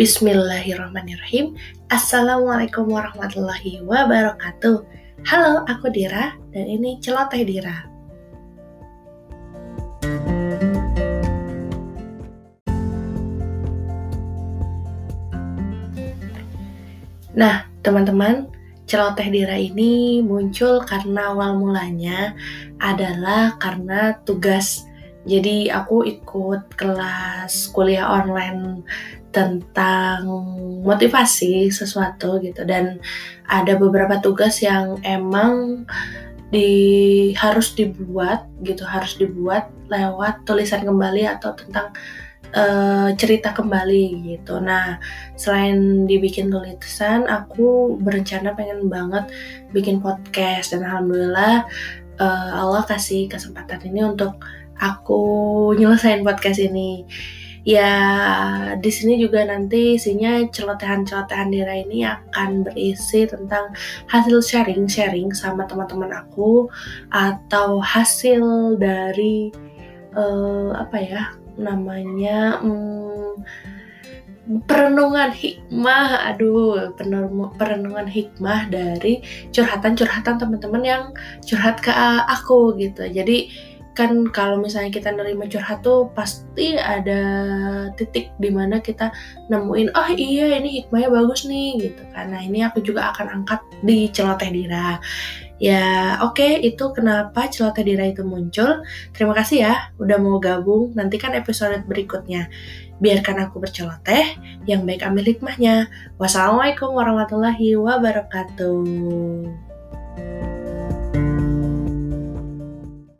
Bismillahirrahmanirrahim. Assalamualaikum warahmatullahi wabarakatuh. Halo, aku Dira dan ini Celoteh Dira. Nah, teman-teman, celoteh Dira ini muncul karena awal mulanya adalah karena tugas jadi aku ikut kelas kuliah online tentang motivasi sesuatu gitu dan ada beberapa tugas yang emang di harus dibuat gitu harus dibuat lewat tulisan kembali atau tentang uh, cerita kembali gitu. Nah, selain dibikin tulisan, aku berencana pengen banget bikin podcast dan alhamdulillah uh, Allah kasih kesempatan ini untuk aku nyelesain podcast ini. Ya di sini juga nanti isinya celotehan-celotehan Dira ini akan berisi tentang hasil sharing-sharing sama teman-teman aku atau hasil dari uh, apa ya namanya um, perenungan hikmah. Aduh perenungan hikmah dari curhatan-curhatan teman-teman yang curhat ke aku gitu. Jadi kan kalau misalnya kita nerima curhat tuh pasti ada titik di mana kita nemuin oh iya ini hikmahnya bagus nih gitu karena ini aku juga akan angkat di celoteh dira. Ya oke okay, itu kenapa celoteh dira itu muncul. Terima kasih ya udah mau gabung. Nantikan episode berikutnya. Biarkan aku berceloteh yang baik ambil hikmahnya. Wassalamualaikum warahmatullahi wabarakatuh